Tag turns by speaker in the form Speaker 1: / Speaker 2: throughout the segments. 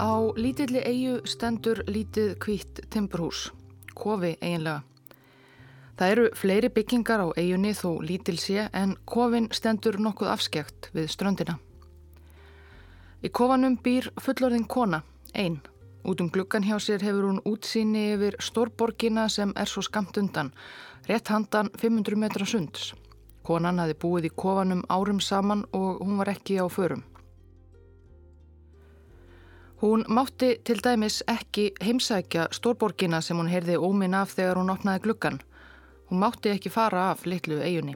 Speaker 1: Á lítilli eigu stendur lítið kvítt timburhús, kofi eiginlega. Það eru fleiri byggingar á eigunni þó lítil sé en kofin stendur nokkuð afskjagt við ströndina. Í kofanum býr fullorðin kona, einn. Út um gluggan hjá sér hefur hún útsýni yfir stórborgina sem er svo skamt undan, rétt handan 500 metra sunds. Konan hafi búið í kofanum árum saman og hún var ekki á förum. Hún mátti til dæmis ekki heimsækja stórborgina sem hún heyrði óminn af þegar hún opnaði gluggan. Hún mátti ekki fara af litlu eigunni.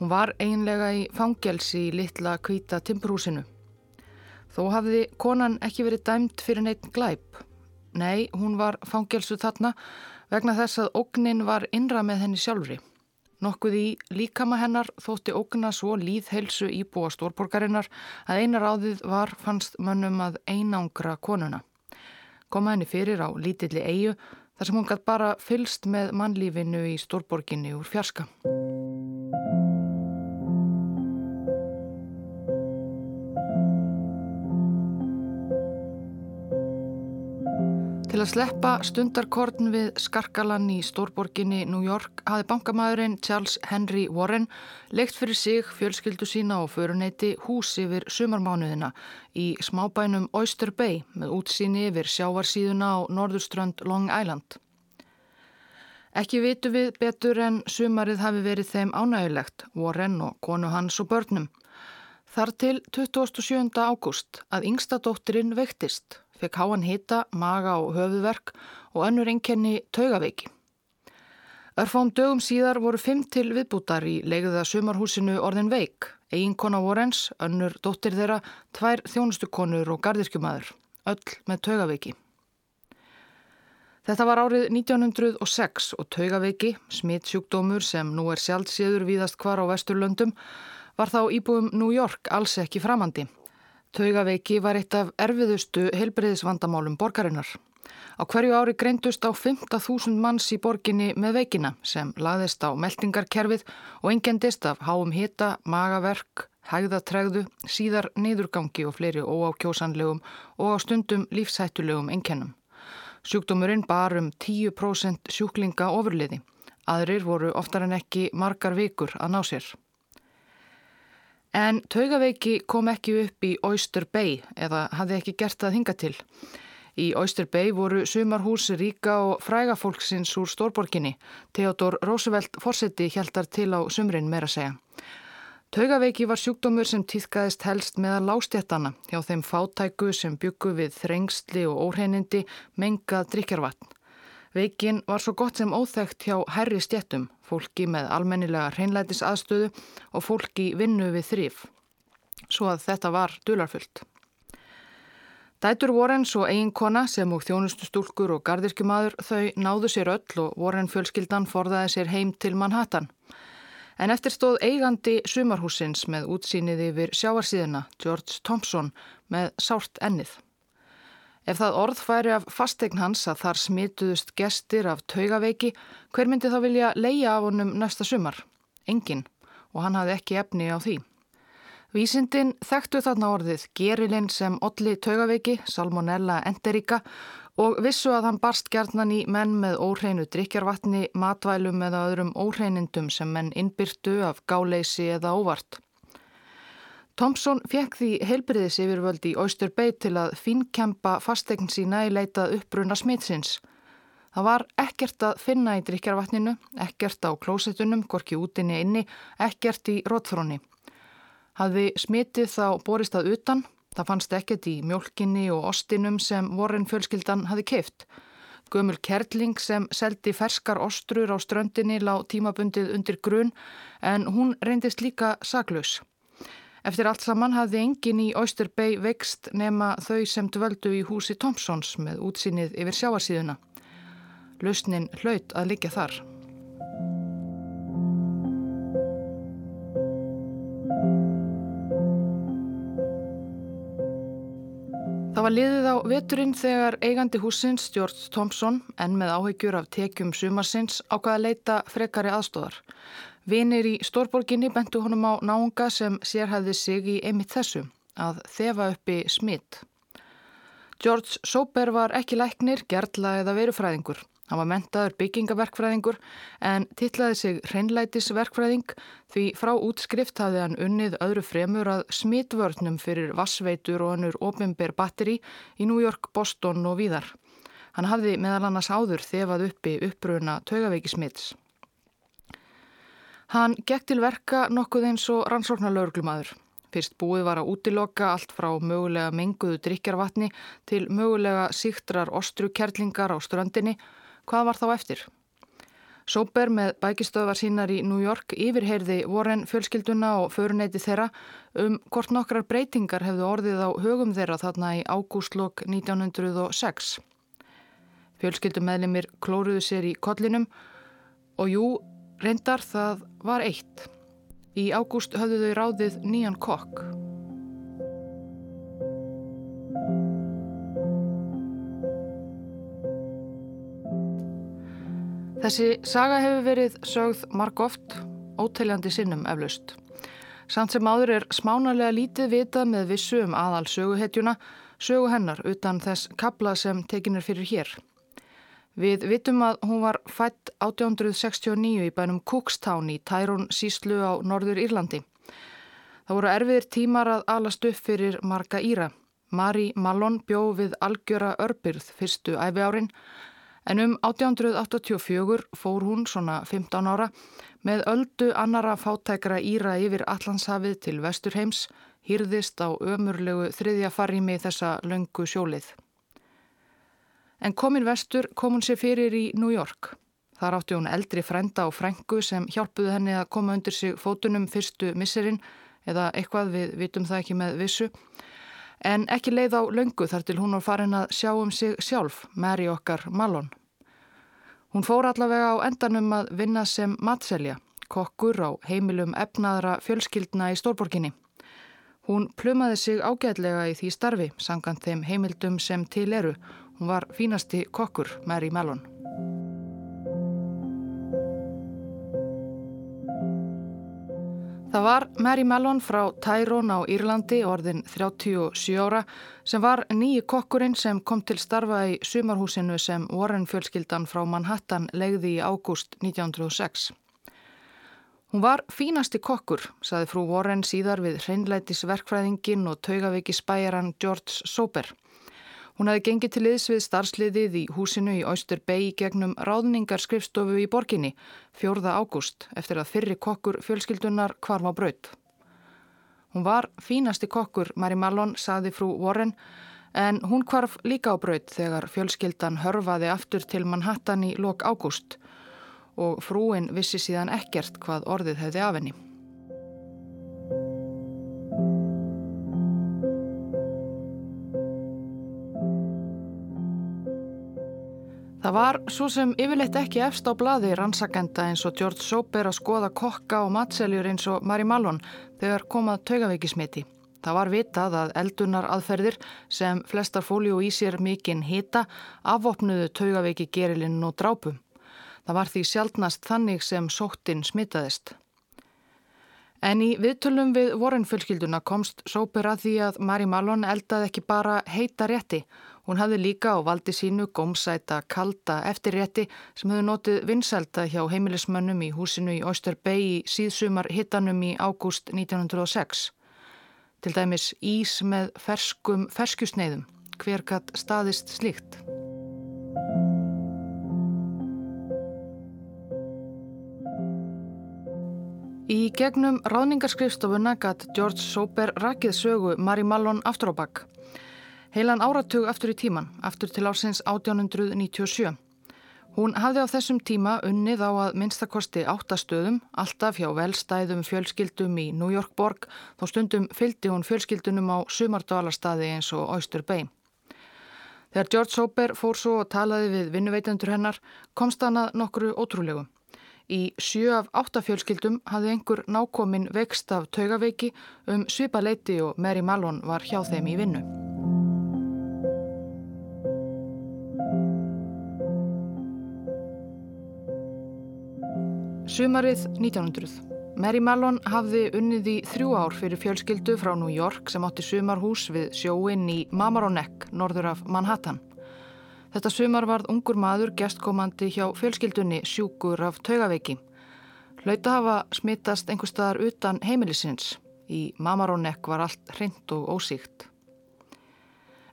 Speaker 1: Hún var einlega í fangelsi í litla kvíta timbrúsinu. Þó hafði konan ekki verið dæmt fyrir neitt glæp. Nei, hún var fangelsu þarna vegna þess að ógnin var innra með henni sjálfri. Nokkuð í líkama hennar þótti ógna svo líðhelsu íbúa stórborgarinnar að einar áðið var fannst mönnum að einangra konuna. Koma henni fyrir á lítilli eigu þar sem hún gætt bara fylst með mannlífinu í stórborginni úr fjarska. Að sleppa stundarkorn við skarkalan í stórborginni New York hafi bankamæðurinn Charles Henry Warren leikt fyrir sig fjölskyldu sína og föruneyti hús yfir sumarmánuðina í smábænum Oyster Bay með útsýni yfir sjávarsíðuna á norðurströnd Long Island. Ekki vitu við betur en sumarið hafi verið þeim ánægulegt, Warren og konu hans og börnum. Þar til 27. ágúst að yngsta dóttirinn veiktist fekk háan hita, maga og höfuverk og önnur einkenni taugaveiki. Örfám dögum síðar voru fimm til viðbútar í leiðuða sumarhúsinu orðin veik, eiginkona Vorens, önnur dóttir þeirra, tvær þjónustukonur og gardirkjumadur, öll með taugaveiki. Þetta var árið 1906 og taugaveiki, smittsjúkdómur sem nú er sjálfsíður víðast hvar á Vesturlöndum, var þá íbúum New York alls ekki framandi. Taugaveiki var eitt af erfiðustu helbreyðisvandamálum borgarinnar. Á hverju ári greindust á 15.000 manns í borginni með veikina sem laðist á meldingarkerfið og engendist af háum hita, magaverk, hægðatregðu, síðar neyðurgangi og fleiri óákjósanlegum og á stundum lífshættulegum enkennum. Sjúkdómurinn bar um 10% sjúklinga ofurliði. Aðrir voru oftar en ekki margar vikur að ná sér. En taugaveiki kom ekki upp í Oyster Bay eða hafði ekki gert það hinga til. Í Oyster Bay voru sumarhús ríka og fræga fólksins úr stórborginni. Theodor Roosevelt fórseti hjæltar til á sumrin meira segja. Taugaveiki var sjúkdómur sem týðkaðist helst meðal lástjættana hjá þeim fátæku sem byggu við þrengsli og óhreinindi mengað drikjarvatn. Veikin var svo gott sem óþægt hjá herri stjettum, fólki með almennilega hreinlætis aðstöðu og fólki vinnu við þrýf. Svo að þetta var dularfullt. Dætur Warren svo eiginkona sem og þjónustustúlkur og gardirkjumadur þau náðu sér öll og Warren fjölskyldan forðaði sér heim til Manhattan. En eftir stóð eigandi sumarhúsins með útsýnið yfir sjáarsíðina, George Thompson, með sárt ennið. Ef það orð færi af fastegn hans að þar smituðust gestir af taugaveiki, hver myndi þá vilja leia af honum næsta sumar? Engin, og hann hafði ekki efni á því. Vísindin þekktu þarna orðið gerilinn sem olli taugaveiki, salmonella enterika, og vissu að hann barst gerðnan í menn með óhreinu drikjarvatni, matvælum eða öðrum óhreinindum sem menn innbyrtu af gáleysi eða óvart. Thompson fekk því heilbriðis yfirvöld í Oyster Bay til að finkjempa fastegn sína í leitað uppbrunna smitsins. Það var ekkert að finna í drikjarvatninu, ekkert á klósetunum, gorki útinni inni, ekkert í rótfróni. Hafði smitið þá borist að utan, það fannst ekkert í mjölkinni og ostinum sem vorin fjölskyldan hafi keift. Gömul Kerling sem seldi ferskar ostrur á ströndinni lág tímabundið undir grun en hún reyndist líka saklaus. Eftir allt saman hafði engin í Oyster Bay vext nema þau sem dvöldu í húsi Thompsons með útsinnið yfir sjáarsíðuna. Lausnin hlaut að liggja þar. Það var liðið á veturinn þegar eigandi húsins George Thompson, enn með áhegjur af tekjum sumarsins, ákvaða að leita frekari aðstóðar. Vinir í Stórborginni bentu honum á náunga sem sérhæði sig í einmitt þessu, að þefa uppi smitt. George Soper var ekki læknir, gerðla eða verufræðingur. Hann var mentaður byggingaverkfræðingur en tillaði sig hreinlætisverkfræðing því frá útskrift hafði hann unnið öðru fremur að smitvörnum fyrir vassveitur og hannur ofinber batteri í New York, Boston og víðar. Hann hafði meðal annars áður þefað uppi uppbruna taugaveikismits. Hann gekk til verka nokkuð eins og rannsóknarlaurglumadur. Fyrst búið var að útiloka allt frá mögulega menguðu drikjarvatni til mögulega síktrar ostrukerlingar á ströndinni. Hvað var þá eftir? Sóper með bækistöðvar sínar í New York yfirheyrði voren fjölskylduna og föruneyti þeirra um hvort nokkrar breytingar hefðu orðið á högum þeirra þarna í ágústlokk 1906. Fjölskyldumæðlimir klóruðu sér í kollinum og jú, reyndar það var eitt. Í ágúst höfðu þau ráðið nýjan kokk. Þessi saga hefur verið sögð marg oft, óteljandi sinnum eflaust. Samt sem áður er smánalega lítið vitað með vissu um aðal söguhetjuna, sögu hennar utan þess kabla sem tekinir fyrir hér. Við vitum að hún var fætt 1869 í bænum Cookstown í Tyrone síslu á Norður Írlandi. Það voru erfiðir tímar að alast upp fyrir marga Íra. Mari Mallon bjó við algjöra örbyrð fyrstu æfi árin en um 1884 fór hún svona 15 ára með öldu annara fátækra Íra yfir Allandshafið til Vesturheims hýrðist á ömurlegu þriðja farrimi þessa löngu sjólið. En komin vestur kom hún sér fyrir í New York. Þar átti hún eldri frenda og frængu sem hjálpuðu henni að koma undir sig fótunum fyrstu misserinn eða eitthvað við vitum það ekki með vissu. En ekki leið á löngu þar til hún var farin að sjá um sig sjálf, Mary okkar Malon. Hún fór allavega á endanum að vinna sem matselja, kokkur á heimilum efnaðra fjölskyldna í Stórborginni. Hún plumaði sig ágætlega í því starfi, sangant þeim heimildum sem til eru Hún var fínasti kokkur, Mary Mellon. Það var Mary Mellon frá Tyrone á Írlandi, orðin 37 ára, sem var nýji kokkurinn sem kom til starfa í sumarhúsinu sem Warren fjölskyldan frá Manhattan legði í ágúst 1906. Hún var fínasti kokkur, saði frú Warren síðar við hreinlætisverkfræðingin og taugaveiki spæjaran George Soper. Hún hafi gengið til liðs við starfsliðið í húsinu í Oyster Bay gegnum ráðningarskrifstofu í borginni 4. ágúst eftir að fyrri kokkur fjölskyldunar kvarf á braut. Hún var fínasti kokkur, Mary Mallon, saði frú Warren, en hún kvarf líka á braut þegar fjölskyldan hörfaði aftur til Manhattan í lok ágúst og frúin vissi síðan ekkert hvað orðið hefði af henni. Það var svo sem yfirleitt ekki efst á bladi rannsakenda eins og George Soper að skoða kokka og matseljur eins og Mari Malon þegar komað taugaveikismiti. Það var vitað að eldunar aðferðir sem flestar fóljú í sér mikinn hita afvopnuðu taugaveiki gerilinn og drápum. Það var því sjálfnast þannig sem sóttinn smitaðist. En í viðtölum við vorinfölskylduna komst Soper að því að Mari Malon eldaði ekki bara heita rétti Hún hafði líka á valdi sínu gómsæta kalda eftirrétti sem höfðu notið vinsælda hjá heimilismönnum í húsinu í Oysterbey í síðsumar hittanum í ágúst 1906. Til dæmis ís með ferskum ferskjusneiðum. Hver gatt staðist slíkt? Í gegnum ráðningarskrifstofuna gatt George Soper rakið sögu Mari Mallon aftur á bakk. Heilan áratug aftur í tíman, aftur til ársins 1897. Hún hafði á þessum tíma unnið á að minnstakosti áttastöðum, alltaf hjá velstæðum fjölskyldum í New York borg, þó stundum fyldi hún fjölskyldunum á sumardvalarstaði eins og Oyster Bay. Þegar George Soper fór svo og talaði við vinnuveitendur hennar, komst hann að nokkru ótrúlegu. Í sjö af áttafjölskyldum hafði einhver nákomin vext af taugaveiki um svipa leiti og Mary Malone var hjá þeim í vinnu. Sumarið 1900. Mary Mallon hafði unnið í þrjú ár fyrir fjölskyldu frá New York sem átti sumarhús við sjóinn í Mamaroneck, norður af Manhattan. Þetta sumar varð ungur maður gestkomandi hjá fjölskyldunni sjúkur af taugaveiki. Hlauta hafa smittast einhver staðar utan heimilisins. Í Mamaroneck var allt hreint og ósíkt.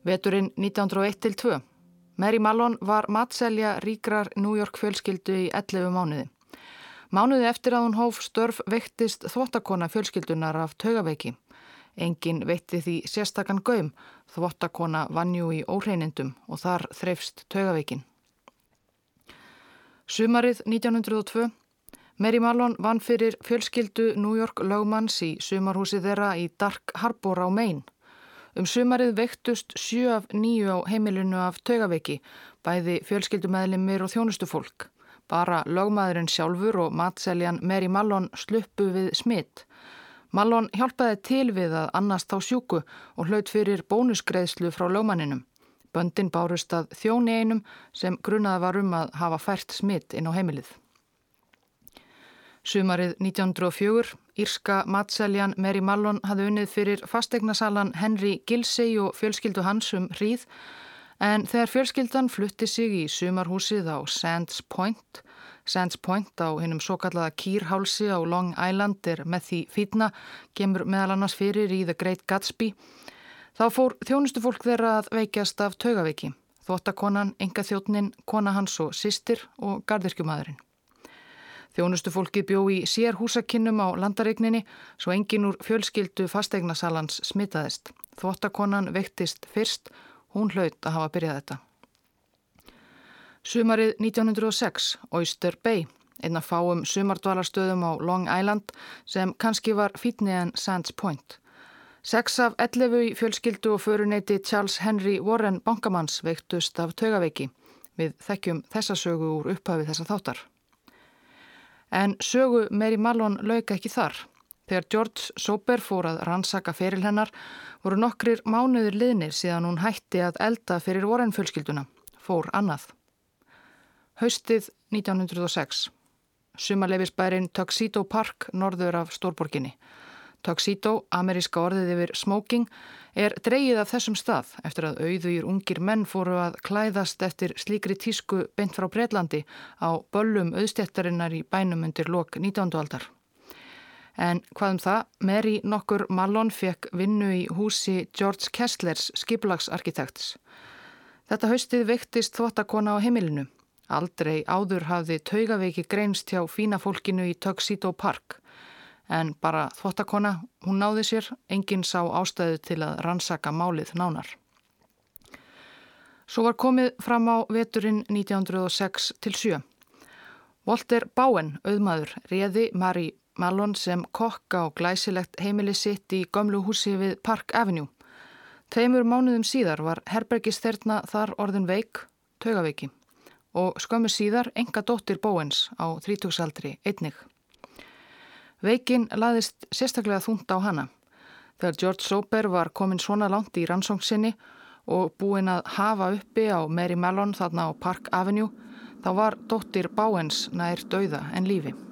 Speaker 1: Veturinn 1901-2. Mary Mallon var matselja ríkrar New York fjölskyldu í 11 mánuði. Mánuði eftir að hún hóf störf veiktist þvottakona fjölskyldunar af taugaveiki. Engin veitti því sérstakann gaum, þvottakona vannjú í óhreinindum og þar þreifst taugaveikin. Sumarið 1902. Mary Mallon vann fyrir fjölskyldu New York lögmanns í sumarhúsi þeirra í Dark Harbor á Maine. Um sumarið veiktust sjö af nýju á heimilinu af taugaveiki, bæði fjölskyldumæðlimir og þjónustufólk. Bara lögmaðurinn sjálfur og matseljan Mary Mallon sluppu við smitt. Mallon hjálpaði til við að annast á sjúku og hlaut fyrir bónusgreðslu frá lögmanninum. Böndin bárust að þjóni einum sem grunnaði var um að hafa fært smitt inn á heimilið. Sumarið 1904, Írska matseljan Mary Mallon hafði unnið fyrir fastegnasalan Henry Gilsey og fjölskyldu hans um hríð en þegar fjölskyldan flutti sig í sumarhúsið á Sands Point, Sands Point á hinnum svo kallaða kýrhálsi á Long Island er með því fýtna, gemur meðal annars fyrir í The Great Gatsby, þá fór þjónustufólk þeirra að veikjast af taugaveiki, þvottakonan, enga þjóttnin, kona hans og sýstir og gardirkjumadurinn. Þjónustufólki bjó í sér húsakinnum á landaregninni svo engin úr fjölskyldu fastegnasalans smitaðist. Þvottakonan veiktist fyrst, hún hlaut að hafa byrjað þetta. Sumarið 1906, Oyster Bay, einna fáum sumardvalarstöðum á Long Island sem kannski var fítni en Sands Point. Seks af 11 í fjölskyldu og föruneyti Charles Henry Warren bankamanns veiktust af tögaveiki. Við þekkjum þessa sögu úr upphafi þessa þáttar. En sögu Mary Mallon lauka ekki þar. Þegar George Soper fór að rannsaka feril hennar voru nokkrir mánuður liðnir síðan hún hætti að elda fyrir vorenfjölskylduna. Fór annað. Haustið 1906. Sumarleifisbærin Tuxedo Park norður af Stórborginni. Tuxedo, ameríska orðið yfir smoking, er dreyið af þessum stað eftir að auðugir ungir menn fóru að klæðast eftir slíkri tísku beint frá Breitlandi á böllum auðstjættarinnar í bænum undir lok 19. aldar. En hvað um það, Mary nokkur Mallon fekk vinnu í húsi George Kesslers skiplagsarkitekts. Þetta haustið veiktist þvottakona á heimilinu. Aldrei áður hafði taugaveiki greinst hjá fína fólkinu í Tuxedo Park en bara þvottakona, hún náði sér, enginn sá ástæðu til að rannsaka málið nánar. Svo var komið fram á veturinn 1906 til 7. Walter Bowen, auðmaður, réði Mary Mallon sem kokka og glæsilegt heimili sitt í gömlu húsi við Park Avenue. Tveimur mánuðum síðar var Herbergis þerna þar orðin veik, taugaveiki og skömmu síðar enga dóttir Bowens á þrítugsaldri einnig. Veikin laðist sérstaklega þúnt á hana. Þegar George Soper var komin svona langt í rannsóngsinni og búin að hafa uppi á Mary Mellon þarna á Park Avenue, þá var dóttir Báens nær dauða en lífi.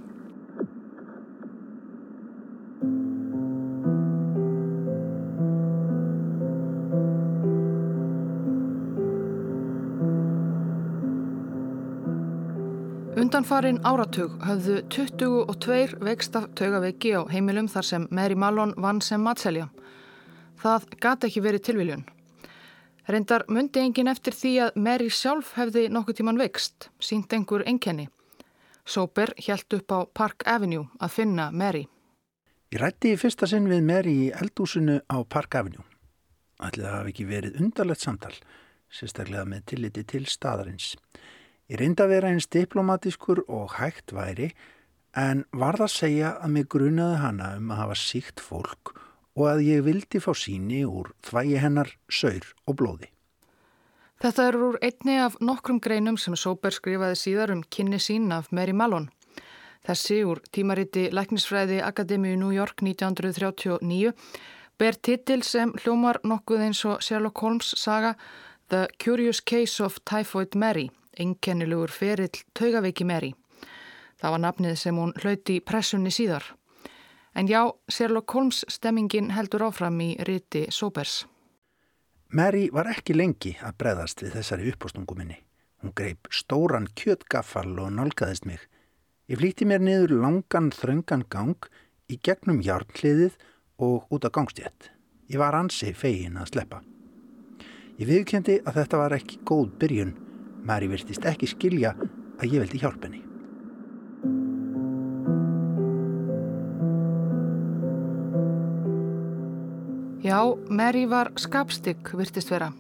Speaker 1: Undanfarin áratug höfðu 22 veikst af taugaveiki á heimilum þar sem Mary Mallon vann sem matselja. Það gati ekki verið tilviljun. Reyndar myndi engin eftir því að Mary sjálf hefði nokkuð tíman veikst, sínt einhver enkenni. Soper hjælt upp á Park Avenue að finna Mary.
Speaker 2: Ég rætti í fyrsta sinn við Mary í eldúsinu á Park Avenue. Ætli það hafi ekki verið undarlegt samtal, sérstaklega með tilliti til staðarins. Ég reyndi að vera eins diplomatískur og hægt væri en varð að segja að mig grunaði hana um að hafa síkt fólk og að ég vildi fá síni úr þvægi hennar, saur og blóði.
Speaker 1: Þetta er úr einni af nokkrum greinum sem Soper skrifaði síðar um kynni sín af Mary Mallon. Þessi úr tímariti Læknisfræði Akademíu New York 1939 ber titil sem hljómar nokkuð eins og Sherlock Holmes saga The Curious Case of Typhoid Mary einkennilegur ferill taugaveiki Mary. Það var nafnið sem hún hlauti pressunni síðar. En já, Sherlock Holmes stemmingin heldur áfram í riti Sobers.
Speaker 2: Mary var ekki lengi að breðast við þessari uppástunguminni. Hún greip stóran kjötgaffal og nálgæðist mig. Ég flýtti mér niður langan þröngan gang í gegnum hjárnliðið og út á gangstjett. Ég var ansi fegin að sleppa. Ég viðkendi að þetta var ekki góð byrjun. Mary virtist ekki skilja að ég veldi hjálp henni.
Speaker 1: Já, Mary var skapstygg, virtist vera.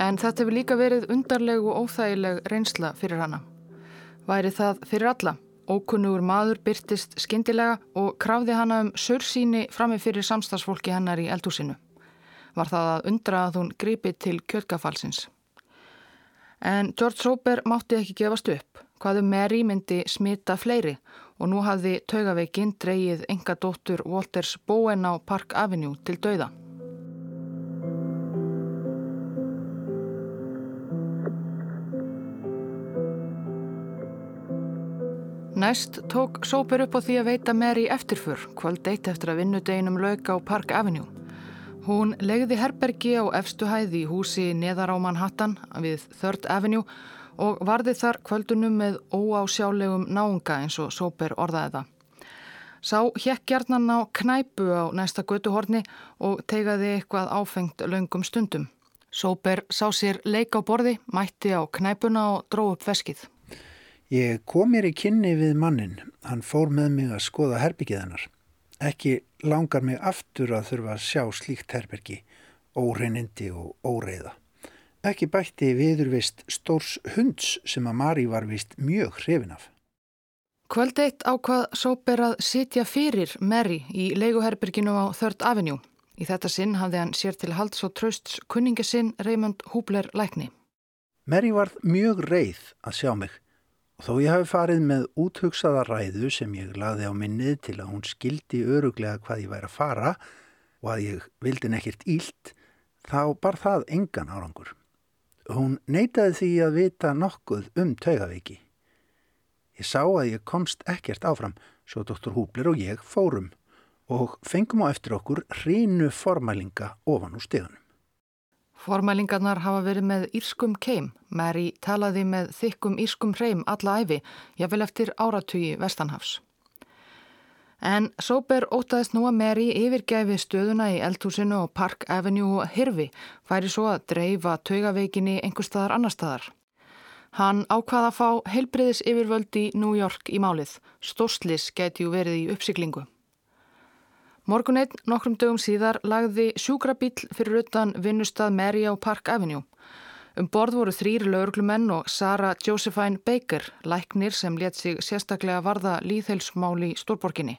Speaker 1: En þetta hefur líka verið undarleg og óþægileg reynsla fyrir hana. Væri það fyrir alla. Ókunnugur maður byrtist skindilega og krafði hana um sörsíni frammi fyrir samstagsfólki hennar í eldhúsinu. Var það að undra að hún gripi til kjöldgafalsins. En George Soper mátti ekki gefast upp. Hvaðu um Mary myndi smita fleiri og nú hafði taugaveikinn dreyið enga dóttur Walters Bowen á Park Avenue til dauða. Næst tók Sóper upp á því að veita Mary eftirfur kvöld eitt eftir að vinnudeginum lauk á Park Avenue. Hún legði herbergi á efstu hæði í húsi neðar á Manhattan við Third Avenue og varði þar kvöldunum með óásjálegum náunga eins og Sóper orðaði það. Sá hjekk gjarnan á knæpu á næsta götuhorni og tegaði eitthvað áfengt laungum stundum. Sóper sá sér leik á borði, mætti á knæpuna og dró upp veskið.
Speaker 2: Ég kom mér í kynni við mannin. Hann fór með mig að skoða herbyggið hennar. Ekki langar mig aftur að þurfa að sjá slíkt herbergi, óreinindi og óreiða. Ekki bætti viðurvist stórs hunds sem að Mari var vist mjög hrifin af.
Speaker 1: Kvöld eitt ákvað Sóper að sitja fyrir Mary í leiguherberginu á Third Avenue. Í þetta sinn hafði hann sér til halds og trösts kunningasinn Raymond Hubler lækni.
Speaker 2: Mary varð mjög reið að sjá mig. Þó ég hafi farið með úthugsaða ræðu sem ég laði á minnið til að hún skildi öruglega hvað ég væri að fara og að ég vildi nekkert ílt, þá bar það engan árangur. Hún neytaði því að vita nokkuð um taugaveiki. Ég sá að ég komst ekkert áfram, svo doktor Húbler og ég fórum og fengum á eftir okkur hrínu formælinga ofan úr stegunum.
Speaker 1: Formælingarnar hafa verið með írskum keim. Mary talaði með þykkum írskum hreim alla æfi, jáfnvel eftir áratugi Vestanhafs. En Sober ótaðist nú að Mary yfirgæfi stöðuna í eldhúsinu og Park Avenue og Hirvi færi svo að dreifa taugaveikinni einhver staðar annar staðar. Hann ákvaða að fá heilbriðis yfirvöld í New York í málið. Stórslis geti ju verið í uppsiklingu. Morguneitt nokkrum dögum síðar lagði sjúkrabíl fyrir utan vinnustad Mary á Park Avenue. Um borð voru þrýr lauruglumenn og Sara Josephine Baker, læknir sem let sig sérstaklega varða líðheilsmáli í stórborginni.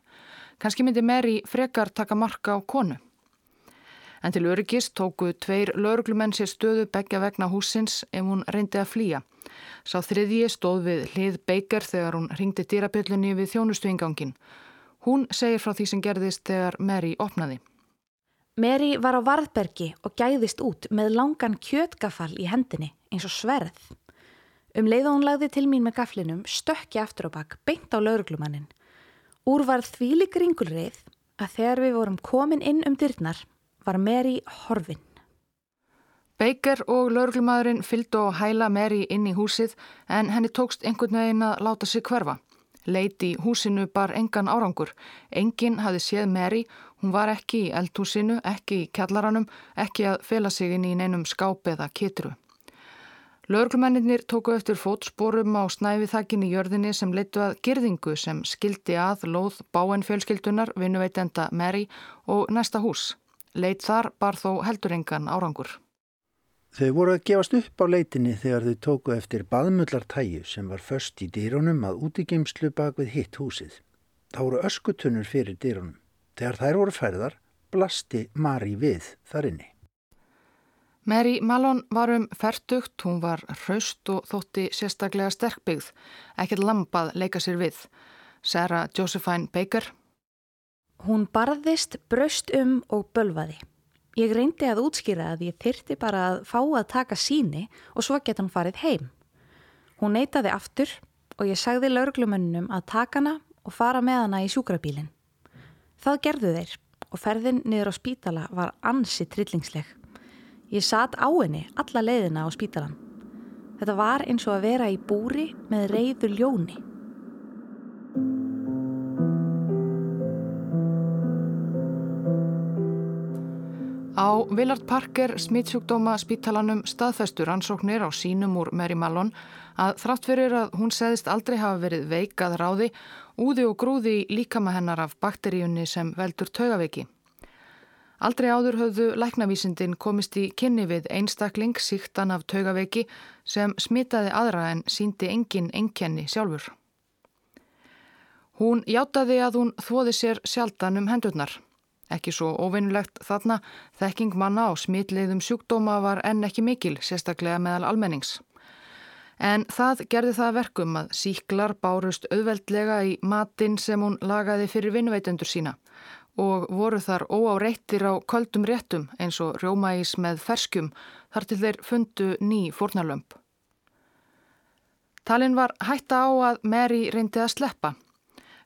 Speaker 1: Kanski myndi Mary frekar taka marka á konu. En til öryggist tóku tveir lauruglumenn sér stöðu begja vegna húsins ef hún reyndi að flýja. Sá þriðji stóð við hlið Baker þegar hún ringdi dýrabjöllunni við þjónustuingangin. Hún segir frá því sem gerðist þegar Mary opnaði.
Speaker 3: Mary var á varðbergi og gæðist út með langan kjötgafal í hendinni eins og sverð. Um leið og hún lagði til mín með gaflinum stökki aftur á bakk beint á lauruglumannin. Úr var þvílik ringulreið að þegar við vorum komin inn um dyrnar var Mary horfinn.
Speaker 1: Baker og lauruglumadurinn fylgdu á hæla Mary inn í húsið en henni tókst einhvern veginn að láta sig hverfa. Leit í húsinu bar engan árangur. Engin hafi séð Mary, hún var ekki í eldhúsinu, ekki í kjallaranum, ekki að fela sig inn í neinum skáp eða kitru. Lörglumennir tóku eftir fótsporum á snæfiðþakkin í jörðinni sem leitu að girðingu sem skildi að lóð báen fjölskyldunar, vinnuveitenda Mary og næsta hús. Leit þar bar þó heldur engan árangur.
Speaker 2: Þau voru að gefast upp á leitinni þegar þau tóku eftir baðmullartæju sem var först í dýrónum að útigeimslu bak við hitt húsið. Það voru öskutunnur fyrir dýrónum. Þegar þær voru færðar, blasti Mari við þar inni.
Speaker 1: Mary Malone var um færtugt, hún var hraust og þótti sérstaklega sterkbyggð, ekkert lampað leika sér við. Sarah Josephine Baker.
Speaker 3: Hún barðist, braust um og bölvaði. Ég reyndi að útskýra að ég þyrti bara að fá að taka síni og svo geta hann farið heim. Hún neytaði aftur og ég sagði lauruglumönnum að taka hana og fara með hana í sjúkrabílinn. Það gerðu þeir og ferðin niður á spítala var ansi trillingsleg. Ég satt á henni alla leiðina á spítalan. Þetta var eins og að vera í búri með reyður ljóni.
Speaker 1: Á Willard Parker smittsjúkdóma spítalanum staðfestur ansóknir á sínum úr Mary Mallon að þrátt fyrir að hún segðist aldrei hafa verið veikað ráði, úði og grúði líkama hennar af bakteríunni sem veldur taugaveiki. Aldrei áður höfðu læknavísindin komist í kynni við einstakling síktan af taugaveiki sem smitaði aðra en síndi engin engkenni sjálfur. Hún hjátaði að hún þóði sér sjaldan um hendurnar. Ekki svo óvinnulegt þarna, þekking manna á smitleiðum sjúkdóma var enn ekki mikil, sérstaklega meðal almennings. En það gerði það verkum að síklar bárust auðveldlega í matinn sem hún lagaði fyrir vinnveitendur sína og voru þar óáreittir á köldum réttum eins og rjómaís með ferskum þar til þeir fundu ný fórnarlömp. Talinn var hætta á að Mary reyndi að sleppa.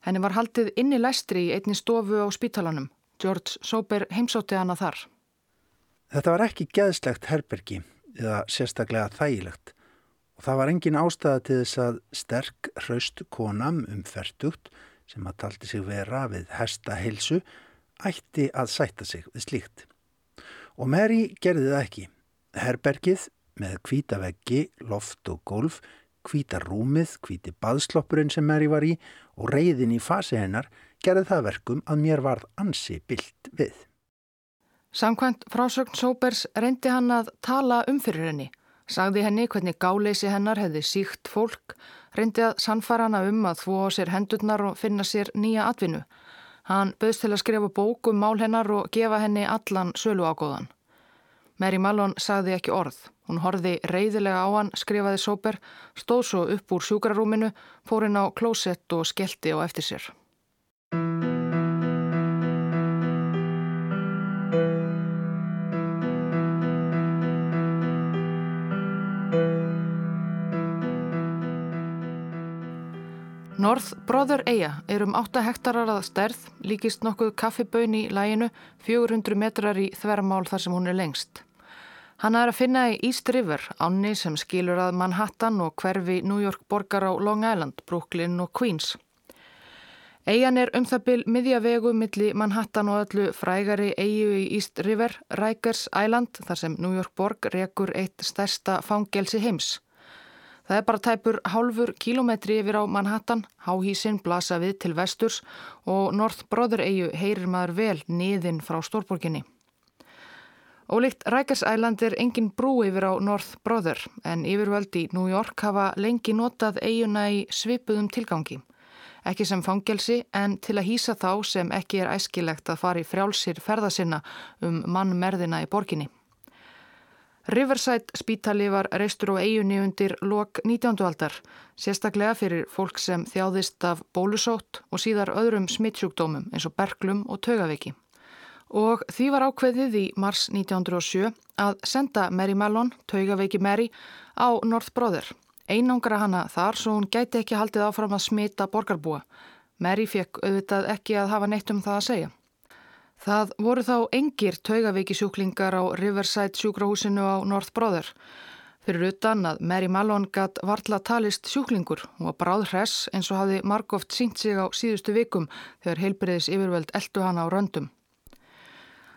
Speaker 1: Henni var haldið inn í læstri í einni stofu á spítalanum George Sober heimsótti hana þar.
Speaker 2: Þetta var ekki geðslegt herbergi eða sérstaklega þægilegt og það var engin ástæða til þess að sterk hraust konam um ferdugt sem að taldi sig vera við hesta heilsu ætti að sætta sig við slíkt. Og Mary gerði það ekki. Herbergið með kvítaveggi, loft og golf, kvítarúmið, kvíti baðsloppurinn sem Mary var í og reyðin í fasi hennar gerði það verkum að mér varð ansi bilt við.
Speaker 1: Samkvæmt frásögn Sóbers reyndi hann að tala um fyrir henni. Sagði henni hvernig gáleysi hennar hefði síkt fólk, reyndi að sannfara hana um að þvó á sér hendurnar og finna sér nýja atvinnu. Hann bauðst til að skrifa bók um mál hennar og gefa henni allan sölu ágóðan. Mary Mallon sagði ekki orð. Hún horfi reyðilega á hann, skrifaði Sóber, stóð svo upp úr sjúkrarúminu, fór inn á klósett og skellti á eftir sér. North Brother Eya er um 8 hektarar að stærð, líkist nokkuð kaffiböun í læginu, 400 metrar í þvermál þar sem hún er lengst. Hann er að finna í East River, ánni sem skilur að Manhattan og hverfi New York borgar á Long Island, Brooklyn og Queens. Eyjan er um það byl miðjavegu milli Manhattan og öllu frægari eigu í East River, Rikers Island, þar sem New York borg rekur eitt stærsta fangelsi heims. Það er bara tæpur hálfur kílometri yfir á Manhattan, háhísinn blasa við til vesturs og North Brother eigu heyrir maður vel niðin frá stórborginni. Ólíkt Rikers Island er engin brú yfir á North Brother en yfirvöld í New York hafa lengi notað eiguna í svipuðum tilgangi ekki sem fangelsi en til að hýsa þá sem ekki er æskilegt að fara í frjálsir ferðasinna um mannmerðina í borginni. Riverside spítali var reistur á eigunni undir lok 19. aldar, sérstaklega fyrir fólk sem þjáðist af bólusótt og síðar öðrum smittsjúkdómum eins og berglum og tögaveiki. Og því var ákveðið í mars 1907 að senda Mary Mellon, tögaveiki Mary, á North Brother Einangra hana þar svo hún gæti ekki haldið áfram að smita borgarbúa. Mary fekk auðvitað ekki að hafa neitt um það að segja. Það voru þá engir taugaveikisjúklingar á Riverside sjúkrahúsinu á North Brother. Fyrir utan að Mary Malone gatt varla talist sjúklingur og bráð hress eins og hafi margóft sínt sig á síðustu vikum þegar heilbriðis yfirvöld eldu hana á röndum.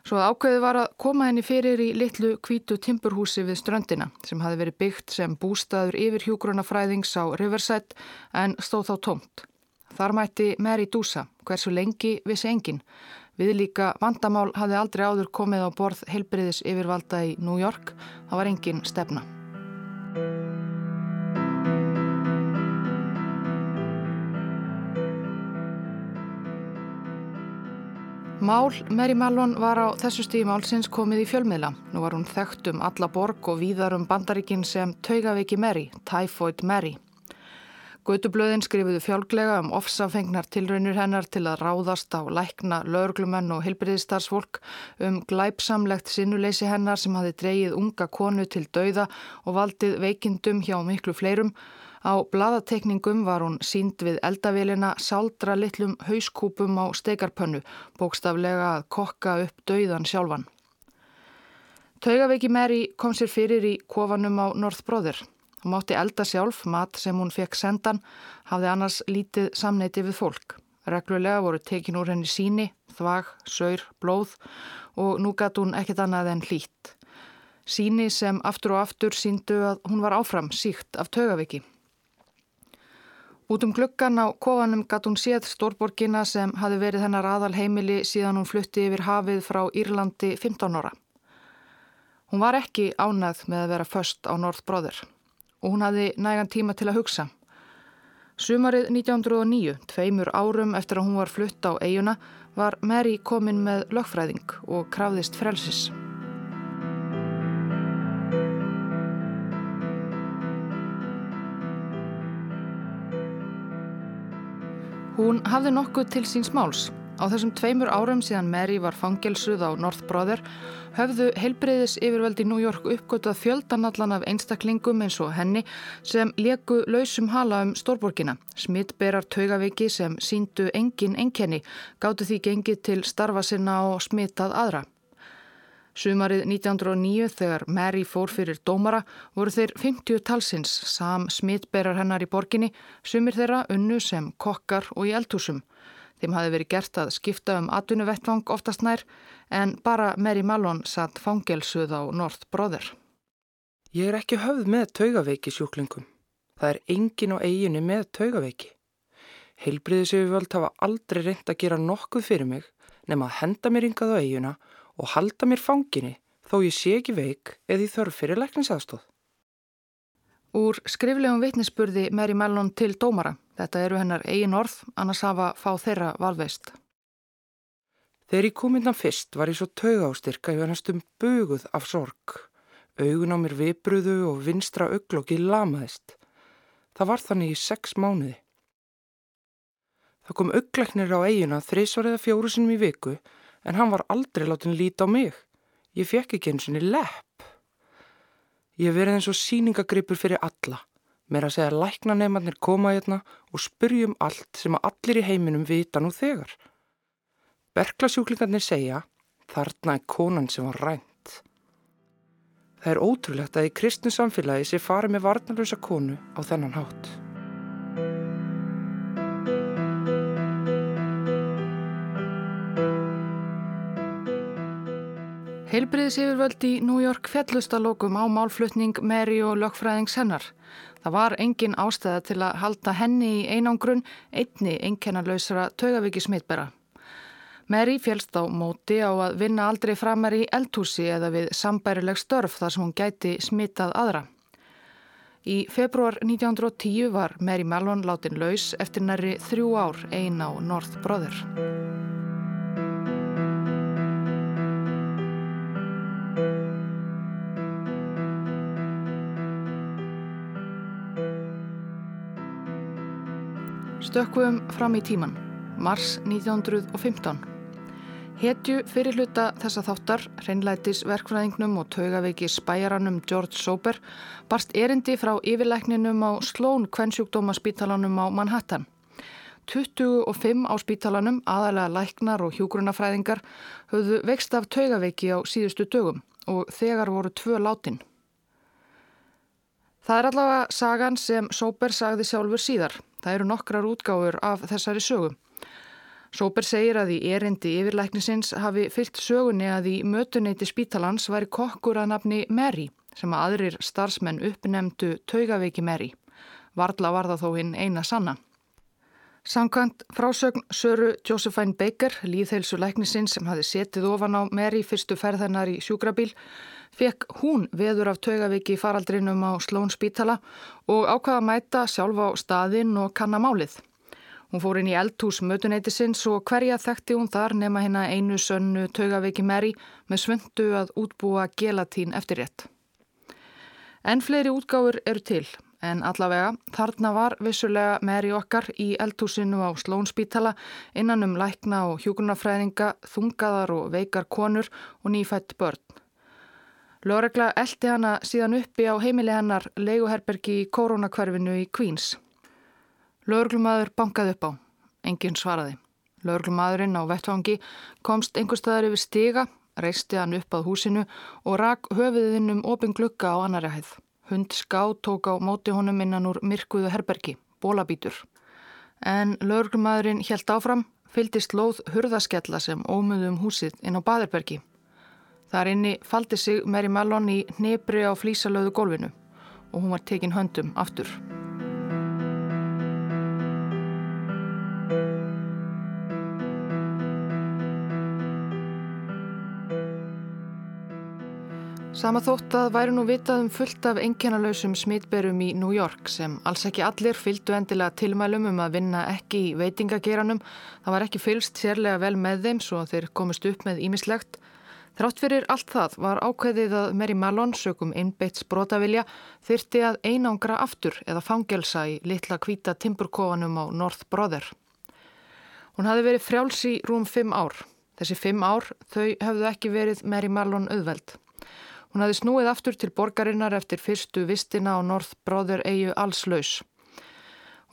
Speaker 1: Svo ákveði var að koma henni fyrir í litlu kvítu timburhúsi við ströndina sem hafi verið byggt sem bústaður yfir hjúgrunafræðings á Riverside en stóð þá tómt. Þar mætti Mary Dúsa, hversu lengi vissi engin. Við líka vandamál hafi aldrei áður komið á borð heilbriðis yfirvalda í New York. Það var engin stefna. Mál Mary Mellon var á þessu stíði málsins komið í fjölmiðla. Nú var hún þekkt um alla borg og víðar um bandaríkin sem Taugaveiki Mary, Typhoid Mary. Gautublöðin skrifuðu fjálglega um ofsafengnar tilraunir hennar til að ráðast á lækna, löglumenn og hilbriðistarsfólk um glæpsamlegt sinnuleysi hennar sem hafi dreyið unga konu til dauða og valdið veikindum hjá miklu fleirum Á bladatekningum var hún sínd við eldavélina sáldra litlum hauskúpum á steikarpönnu, bókstaflega að kokka upp dauðan sjálfan. Taugaveiki Mary kom sér fyrir í kofanum á Norðbróðir. Hún mátti elda sjálf, mat sem hún fekk sendan, hafði annars lítið samneiti við fólk. Reglulega voru tekin úr henni síni, þvag, saur, blóð og nú gatt hún ekkert annað en hlýtt. Síni sem aftur og aftur síndu að hún var áfram síkt af taugaveiki. Út um gluggan á kofanum gatt hún séð stórborgina sem hafi verið hennar aðal heimili síðan hún flutti yfir hafið frá Írlandi 15 ára. Hún var ekki ánæð með að vera först á Norðbróður og hún hafi nægan tíma til að hugsa. Sumarið 1909, tveimur árum eftir að hún var flutt á eiguna, var Mary komin með lögfræðing og krafðist frelsis. Hún hafði nokkuð til síns máls. Á þessum tveimur árum síðan Mary var fangelsuð á North Brother höfðu heilbreyðis yfirveldi New York uppgötuð fjöldanallan af einstaklingum eins og henni sem leku lausum hala um stórborgina. Smittberar taugaveiki sem síndu engin enkenni gáttu því gengið til starfa sinna og smittað aðra. Sumarið 1909 þegar Mary fór fyrir dómara voru þeir 50 talsins sam smittberar hennar í borginni, sumir þeirra unnu sem kokkar og í eldhúsum. Þeim hafi verið gert að skipta um atvinnuvettvang oftast nær en bara Mary Mallon satt fangelsuð á North Brother.
Speaker 4: Ég er ekki höfð með taugaveiki sjúklingum. Það er engin á eiginu með taugaveiki. Heilbriðisöfuvöld hafa aldrei reynd að gera nokkuð fyrir mig nema að henda mér yngað á eiguna og halda mér fanginni þó ég sé ekki veik eða í þörf fyrir lækningsaðstóð.
Speaker 1: Úr skriflegum vitnisspurði Mary Mellon til dómara. Þetta eru hennar eigin orð, annars hafa fá þeirra valveist.
Speaker 4: Þegar ég kom innan fyrst var ég svo tauga ástyrka ég var næstum buguð af sorg. Augun á mér vipruðu og vinstra auglokki lamaðist. Það var þannig í sex mánuði. Það kom augleiknir á eiguna þrísvar eða fjóru sinum í viku en hann var aldrei látin líti á mig. Ég fekk ekki eins og niður lepp. Ég verið eins og síningagripur fyrir alla. Mér að segja að læknanemarnir koma hérna og spyrjum allt sem að allir í heiminum vita nú þegar. Berklasjúklingarnir segja, þarna er konan sem var rænt. Það er ótrúlegt að í kristnu samfélagi sé farið með varnalösa konu á þennan hátt.
Speaker 1: Heilbriðis yfirvöld í New York fjallustalókum á málflutning Mary og lögfræðings hennar. Það var engin ástæða til að halda henni í einangrun einni einkennarlausra tögaviki smittbera. Mary fjelst á móti á að vinna aldrei framar í eldhúsi eða við sambærileg störf þar sem hún gæti smittað aðra. Í februar 1910 var Mary Mellon látin laus eftir næri þrjú ár ein á North Brother. Stökkum fram í tíman, mars 1915. Hetju fyrir hluta þessa þáttar, hreinlætis verkfræðingnum og taugaveiki spæjaranum George Sober, barst erindi frá yfirleikninum á Sloan kvennsjúkdómaspítalanum á Manhattan. 25 á spítalanum, aðalega læknar og hjúgrunafræðingar, höfðu vext af taugaveiki á síðustu dögum og þegar voru tvö látin. Það er allavega sagan sem Sober sagði sjálfur síðar. Það eru nokkrar útgáfur af þessari sögu. Sóper segir að í erindi yfirlæknisins hafi fyllt sögunni að í mötuneyti spítalans væri kokkur að nafni Mary sem að aðrir starfsmenn uppnemdu taugaveiki Mary. Varðla var það þó hinn eina sanna. Samkvæmt frásögn Söru Josephine Baker, líðheilsu læknisins sem hafi setið ofan á Mary fyrstu ferðanar í sjúkrabíl, fekk hún veður af taugaviki faraldrinum á Slón spítala og ákvaða að mæta sjálf á staðinn og kannamálið. Hún fór inn í eldhús mötuneytisins og hverja þekkti hún þar nema hérna einu sönnu taugaviki Mary með svöndu að útbúa gelatín eftir rétt. En fleiri útgáfur eru til en allavega þarna var vissulega meðri okkar í eldhúsinu á Slónspítala innan um lækna og hjúkunarfræðinga, þungaðar og veikar konur og nýfætt börn. Lóregla eldi hana síðan uppi á heimili hennar leiguherbergi í koronakverfinu í Queens. Lóreglumadur bankaði upp á. Engin svaraði. Lóreglumadurinn á vettvangi komst einhver staðar yfir stiga, reisti hann upp að húsinu og rak höfuðinn um opin glukka á annari hæð. Hund ská tók á móti honum innan úr myrkuðu herbergi, bólabítur. En lóreglumadurinn helt áfram, fyldist lóð hurðaskella sem ómuðu um húsið inn á baðerbergi. Þar inni faldi sig Mary Mallon í nefri á flísalöðu gólfinu og hún var tekin höndum aftur. Sama þótt að væri nú vitað um fullt af engjannalausum smitberum í New York sem alls ekki allir fylgdu endilega tilmælum um að vinna ekki í veitingageranum. Það var ekki fylgst sérlega vel með þeim svo þeir komist upp með ímislegt. Þrátt fyrir allt það var ákveðið að Mary Mallon sögum innbeits brotavilja þyrti að einangra aftur eða fangelsa í litla kvíta timburkofanum á North Brother. Hún hafi verið frjáls í rúm fimm ár. Þessi fimm ár þau hefðu ekki verið Mary Mallon auðveld. Hún hafði snúið aftur til borgarinnar eftir fyrstu vistina á North Brother eigu allslaus.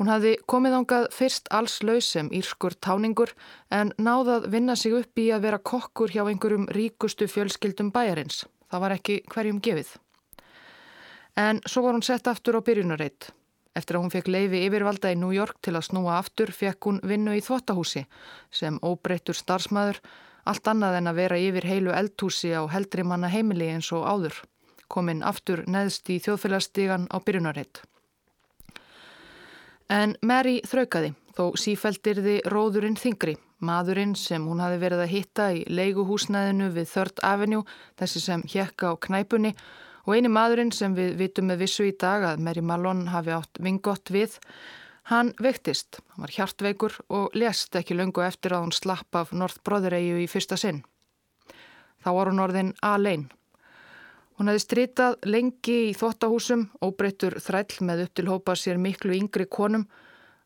Speaker 1: Hún hafði komið ángað fyrst allslaus sem írskur táningur en náðað vinna sig upp í að vera kokkur hjá einhverjum ríkustu fjölskyldum bæjarins. Það var ekki hverjum gefið. En svo var hún sett aftur á byrjunarreitt. Eftir að hún fekk leifi yfirvalda í New York til að snúa aftur fekk hún vinnu í þvottahúsi sem óbreyttur starfsmæður Allt annað en að vera yfir heilu eldhúsi á heldri manna heimili eins og áður, kominn aftur neðst í þjóðfélagstígan á byrjunarreitt. En Mary þraukaði, þó sífældirði róðurinn þingri, maðurinn sem hún hafi verið að hitta í leiguhúsnæðinu við Third Avenue, þessi sem hjekka á knæpunni, og eini maðurinn sem við vitum með vissu í dag að Mary Malone hafi átt vingott við, Hann vektist, hann var hjartveikur og lest ekki lungu eftir að hún slapp af North Brothereyju í fyrsta sinn. Þá var hún orðin A-lein. Hún hefði strítað lengi í þottahúsum, óbreyttur þræll með upp til hópa sér miklu yngri konum,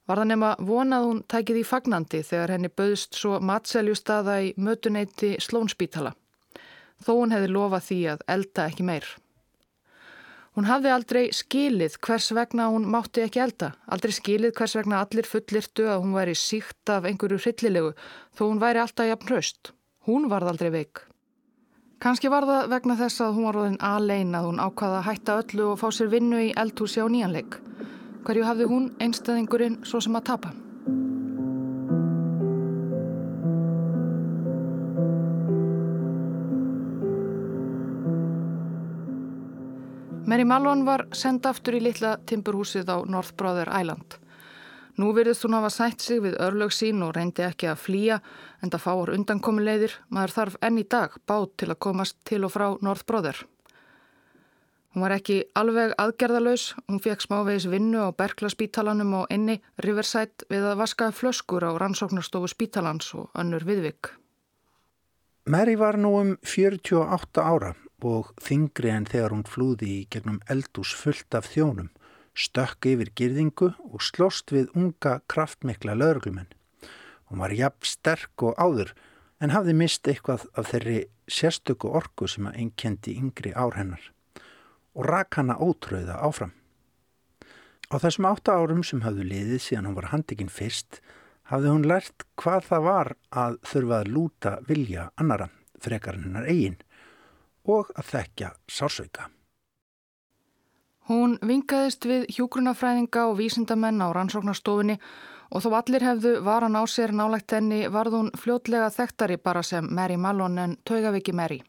Speaker 1: var það nema vonað hún tækið í fagnandi þegar henni bauðst svo matseljustaða í mötuneyti Slónspítala. Þó hún hefði lofað því að elda ekki meir. Hún hafði aldrei skilið hvers vegna hún mátti ekki elda, aldrei skilið hvers vegna allir fullirtu að hún væri síkt af einhverju hryllilegu þó hún væri alltaf jafn hraust. Hún varð aldrei veik. Kanski var það vegna þess að hún var róðin alein að hún ákvaða að hætta öllu og fá sér vinnu í eldhúsi á nýjanleik. Hverju hafði hún einstæðingurinn svo sem að tapa? Mary Malone var senda aftur í litla timburhúsið á North Brother Island. Nú virðist hún hafa sætt sig við örlög sín og reyndi ekki að flýja en það fáur undankomuleiðir. Maður þarf enn í dag bát til að komast til og frá North Brother. Hún var ekki alveg aðgerðalös. Hún fekk smávegis vinnu á Berklaspítalanum og inni Riverside við að vaska flöskur á rannsóknarstofu spítalans og önnur viðvik.
Speaker 2: Mary var nú um 48 ára og þingri en þegar hún flúði í gegnum eldús fullt af þjónum, stökk yfir girðingu og slóst við unga kraftmikla lauruglumenn. Hún var jafn sterk og áður en hafði mist eitthvað af þeirri sérstöku orku sem að einnkendi yngri ár hennar og rak hana ótröða áfram. Á þessum átta árum sem hafðu liðið síðan hún var handikinn fyrst hafði hún lært hvað það var að þurfa að lúta vilja annara frekar hennar eigin og að þekkja sársauka.
Speaker 1: Hún vingaðist við hjúgrunafræðinga og vísindamenn á rannsóknarstofinni og þó allir hefðu varan á sér nálægt henni varð hún fljótlega þekktari bara sem Mary Malone en Taugaviki Mary.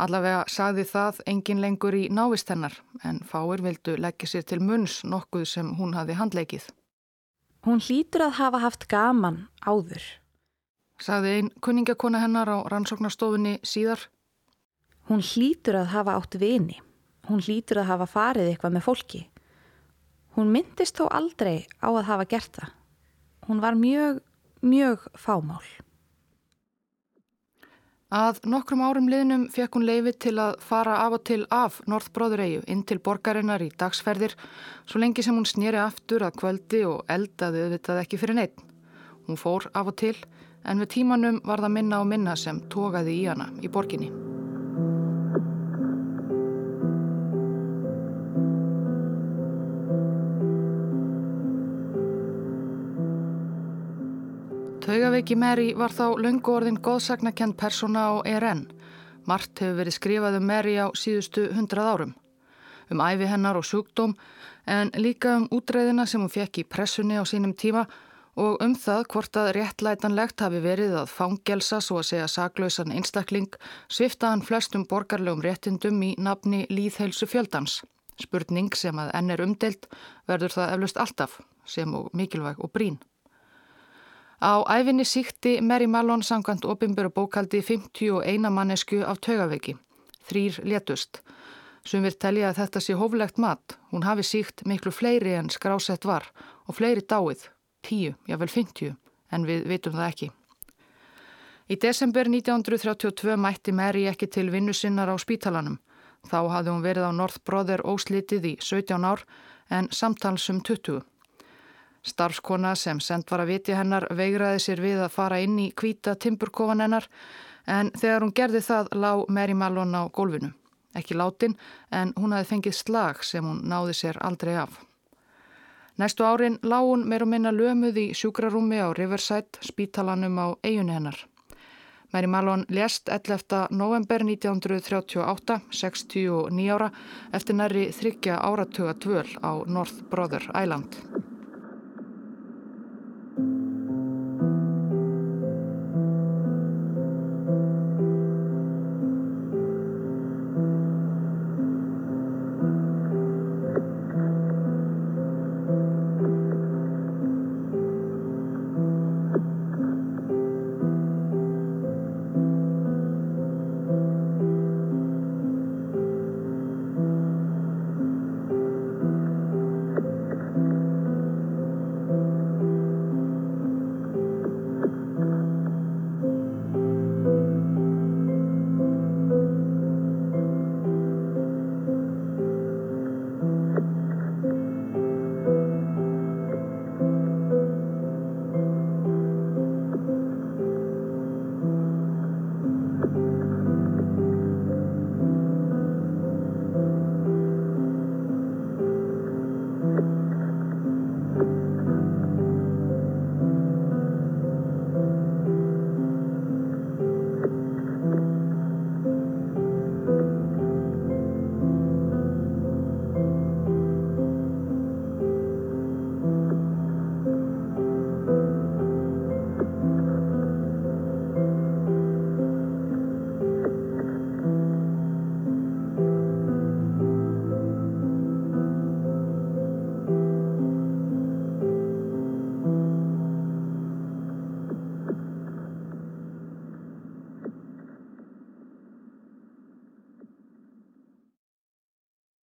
Speaker 1: Allavega sagði það engin lengur í návist hennar en fáir vildu leggja sér til munns nokkuð sem hún hafi handleikið.
Speaker 3: Hún hlýtur að hafa haft gaman áður.
Speaker 1: Sagði einn kunningakona hennar á rannsóknarstofinni síðar.
Speaker 3: Hún hlýtur að hafa átt vini. Hún hlýtur að hafa farið eitthvað með fólki. Hún myndist þó aldrei á að hafa gert það. Hún var mjög, mjög fámál.
Speaker 1: Að nokkrum árum liðnum fekk hún leiði til að fara af og til af Norðbróðureyju inn til borgarinnar í dagsferðir svo lengi sem hún snýri aftur að kvöldi og eldaði auðvitað ekki fyrir neitt. Hún fór af og til en við tímanum var það minna og minna sem tókaði í hana í borginni. Taugaveiki Mary var þá löngu orðin góðsagnakent persóna á ERN. Mart hefur verið skrifað um Mary á síðustu hundrað árum. Um æfi hennar og sjúkdóm en líka um útreðina sem hún fekk í pressunni á sínum tíma og um það hvort að réttlætanlegt hafi verið að fangelsa svo að segja saglausan einstakling svifta hann flestum borgarlegum réttindum í nafni líðheilsu fjöldans. Spurning sem að enn er umdelt verður það eflust alltaf sem og mikilvæg og brín. Á æfinni síkti Mary Mallon sangant opimböru bókaldi 51 mannesku af taugaveiki. Þrýr létust. Sumir telja að þetta sé hóflegt mat. Hún hafi síkt miklu fleiri en skrásett var og fleiri dáið. Tíu, jável 50, en við vitum það ekki. Í desember 1932 mætti Mary ekki til vinnu sinnar á spítalanum. Þá hafði hún verið á North Brother óslitið í 17 ár en samtalsum 20. Starfskona sem send var að viti hennar veigraði sér við að fara inn í kvíta timburkofan hennar en þegar hún gerði það lág Mary Mallon á gólfinu. Ekki látin en hún hafi fengið slag sem hún náði sér aldrei af. Næstu árin lág hún meir og minna lömuð í sjúkrarúmi á Riverside, spítalanum á eigunni hennar. Mary Mallon lést 11. november 1938, 69 ára, eftir næri þryggja áratuga dvöl á North Brother Island.